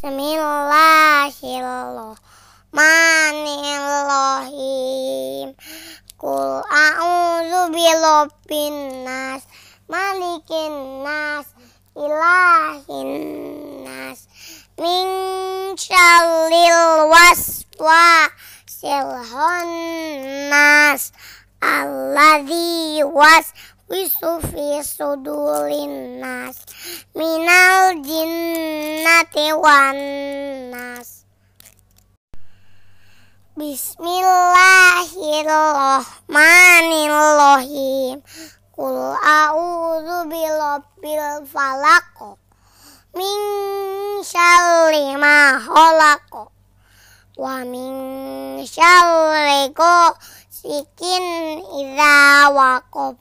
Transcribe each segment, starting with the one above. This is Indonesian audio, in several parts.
Bismillahirrahmanirrahim. Qul a'udzu birabbin nas, malikin nas, ilahin nas, min syarril waswasil khannas, alladzi waswisu fi sudurin nas, minal jinnati wan nas. Bismillahirrahmanirrahim. Qul a'udzu birabbil falaq. Min syarri ma. Wa min syarri ghasikin idza waqab.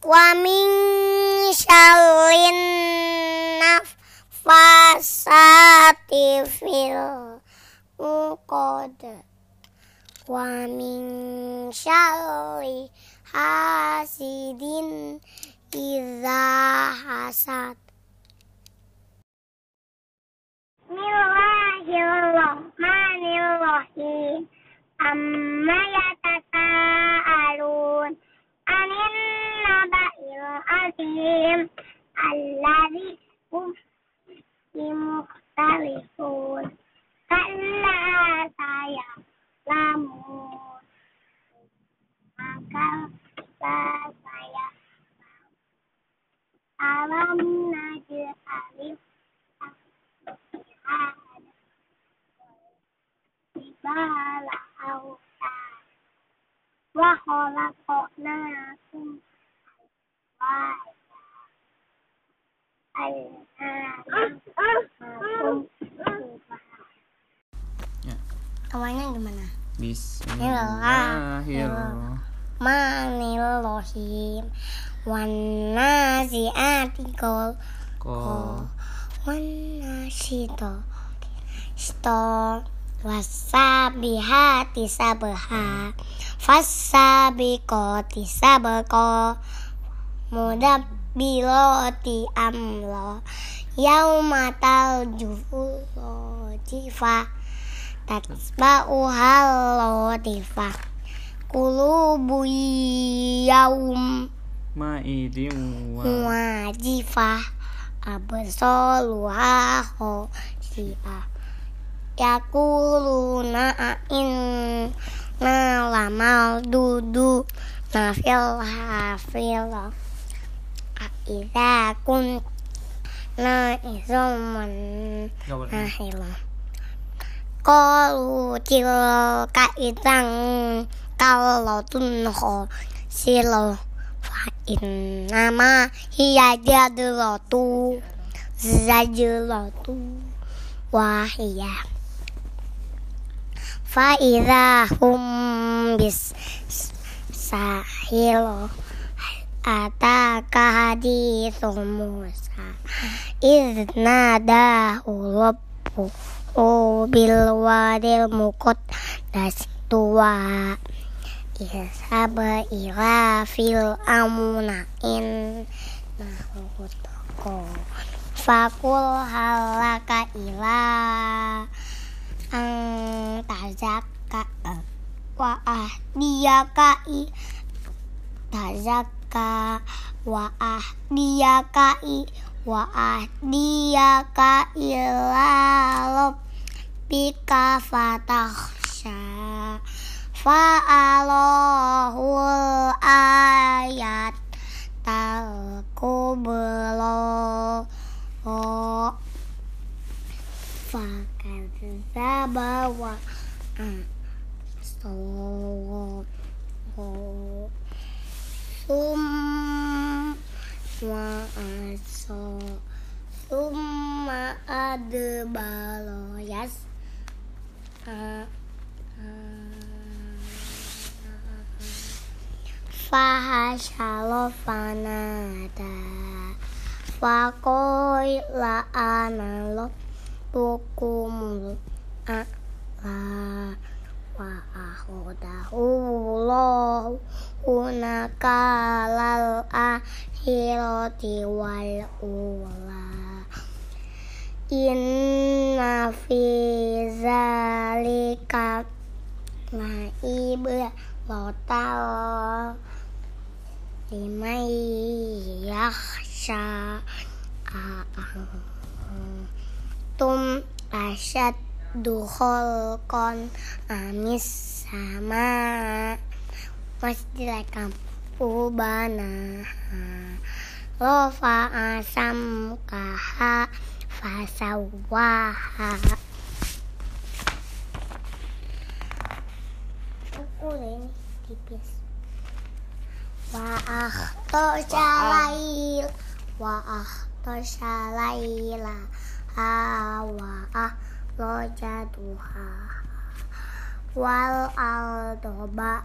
Wa min syarri nafasati fil uqad. Wa min syarri hasidin idza hasad. Bismillahirrahmanirrahim. Amma بهم الذي هم مختلفون كلا سيعلمون Bismillahirrahmanirrahim. Wan nazi'ati qol wan nasito sto wasabihati sabha. Fasabiqati sabqa mudabbirati amra yaumatal juhul jifah tatsba'u halotifah kulubu yaum. Ma'idin wa wajifah absoluha khosifah yakuluna in na lamal dudu nafil hafil. Aida kun na nahila Qalu tilka idang kallatun silo fa innama hiya jadratu zajratu wahiyah fa hum bis sahilo ataka hadithu Musa idh nadahu bil wadil muqaddas tuwa Ishab ila fil amuna in nahutoko. Fakul halaka ila ang tazaka. Wa ahdiyaka i tazaka wa ahdiyaka i wa ahdiyaka ila rabbika fatakhsha. Fa'alahul ayat talkublo fakadzaba wa sum summa adbalo yas Fahashalo fanada Fakoi la analo Tukumul A'la Wa ahodahu Allahu Unakalal akhirati wal ula Inna fi zalika. La ibratan liman yakhsha tum asyaddu khalqan amis sama. Masjidil ubana Rofa asam kaha fasawaha Ukur ini tipis. Wa akhto syalail Wa akhto syalaila Ha wa ahlojaduha Wal aldoba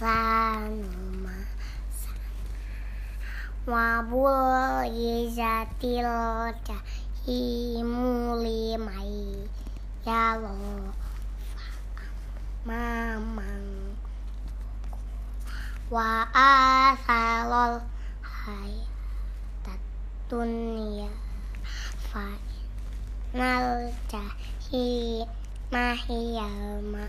sanuma wabul yizatil jahimuli mai ya lo mamang wa asalol hayatat dunia fa nal jahi mahiyal ma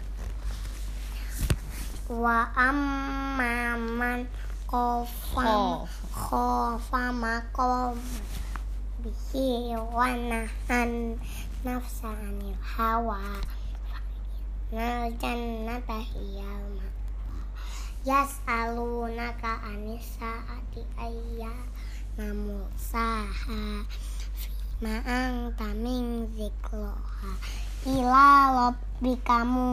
wa amman qafam khafa maqam bihi wa nahan nafsa anil hawa nal jannata hiyal ma yas'alunaka anis saati ayya namursaha fima anta min zikroha ila rabbikamu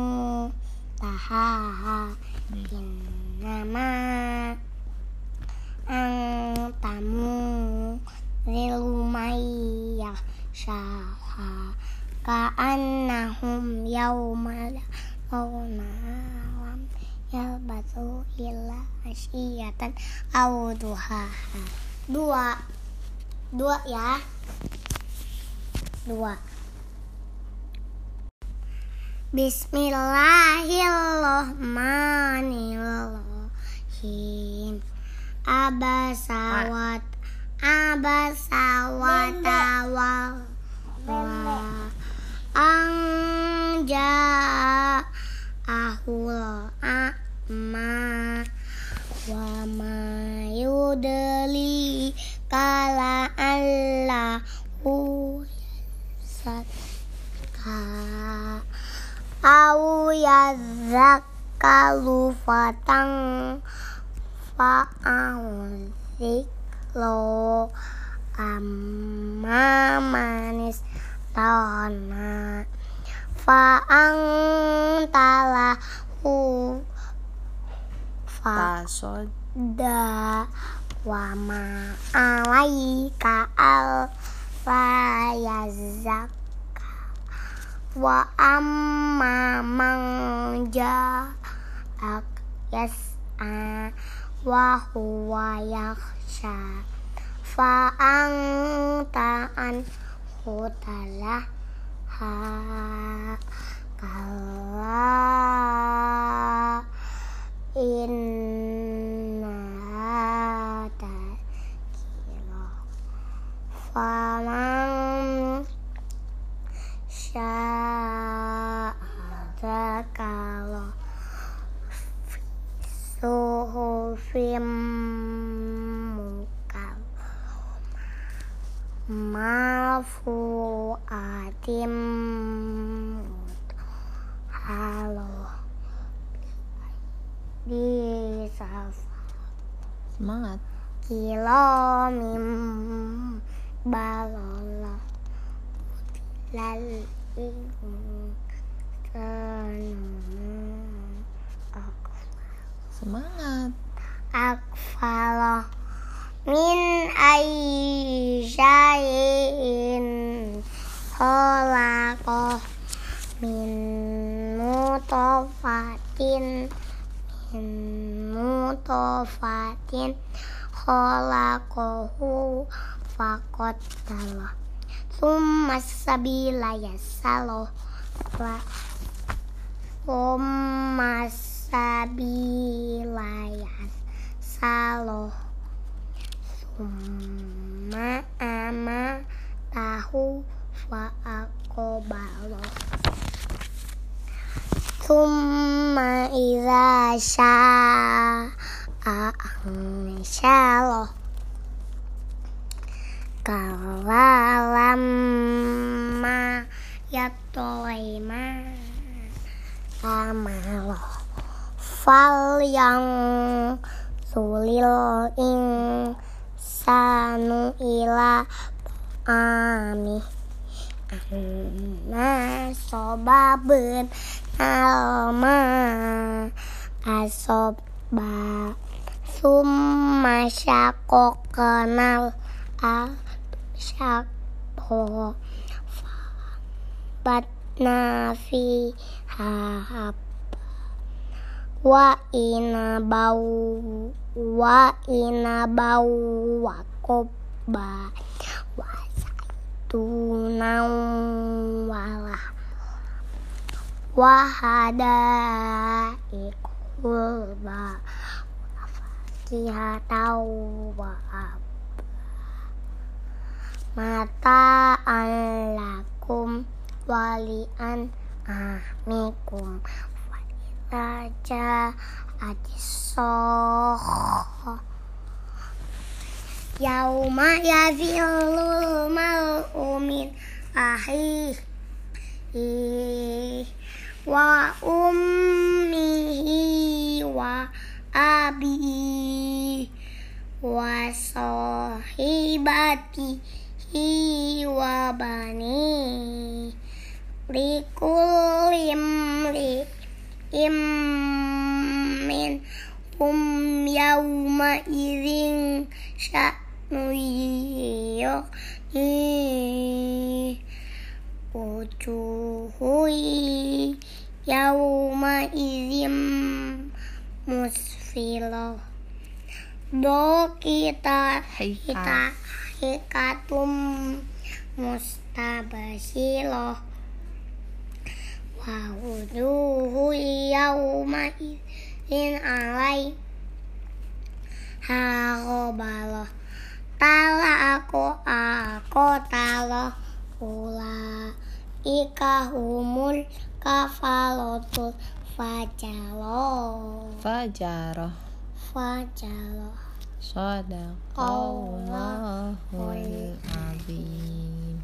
tahaha innama antamu zilumayya syaha ka'annahum yawma lawna lam yalbathu illa asyiyatan aw duhaha dua dua ya. Dua Bismillahirrahmanirrahim. Abasawat Abasawat awal. Anja Ahul A'ma Wa ma yudli Kala Allahu Yazzaka Au yazzakalu fatang Fa'au ziklo Amma manis tana Fa'ang talahu Tasod da wa ma alaika al la yazakka wa amma man ja'ak yas'a wa huwa yakhsha fa anta an hutalah ha kala mafu'atim halo bisa Semangat. kilo mim balola lal Semangat. akfala min syai'in khalaqah min mutafatin min mutafatin khalaqahu faqattalah summa sabila yassaloh wa summa sabila yassaloh summa ama tahu fa aqobalo ثم إذا شاء أنشره كلا لما يطوي ما أمره فلينظر الإنسان إلى طعامه أنا صبابا alma asoba summa syakok kenal al syakko batna fi wa ina bau wa ina bau wa koba wa zaitunan wala wa hada ikulba wa mata lakum walian amikum raja adisoh yauma yazilul mal'umin ahi wa ummihi wa abi wa sahibatihi wa bani likulim li immin hum yauma idzin sya'nu yughni wujuhu yauma idzin musfilah do kita kita hikatum mustabasiloh wa wujuhu yauma idzin alai. Harobaloh tala aku aku talo ula ika humul kafalotul fajalo Fajarah fajalo Sadaqallahul azim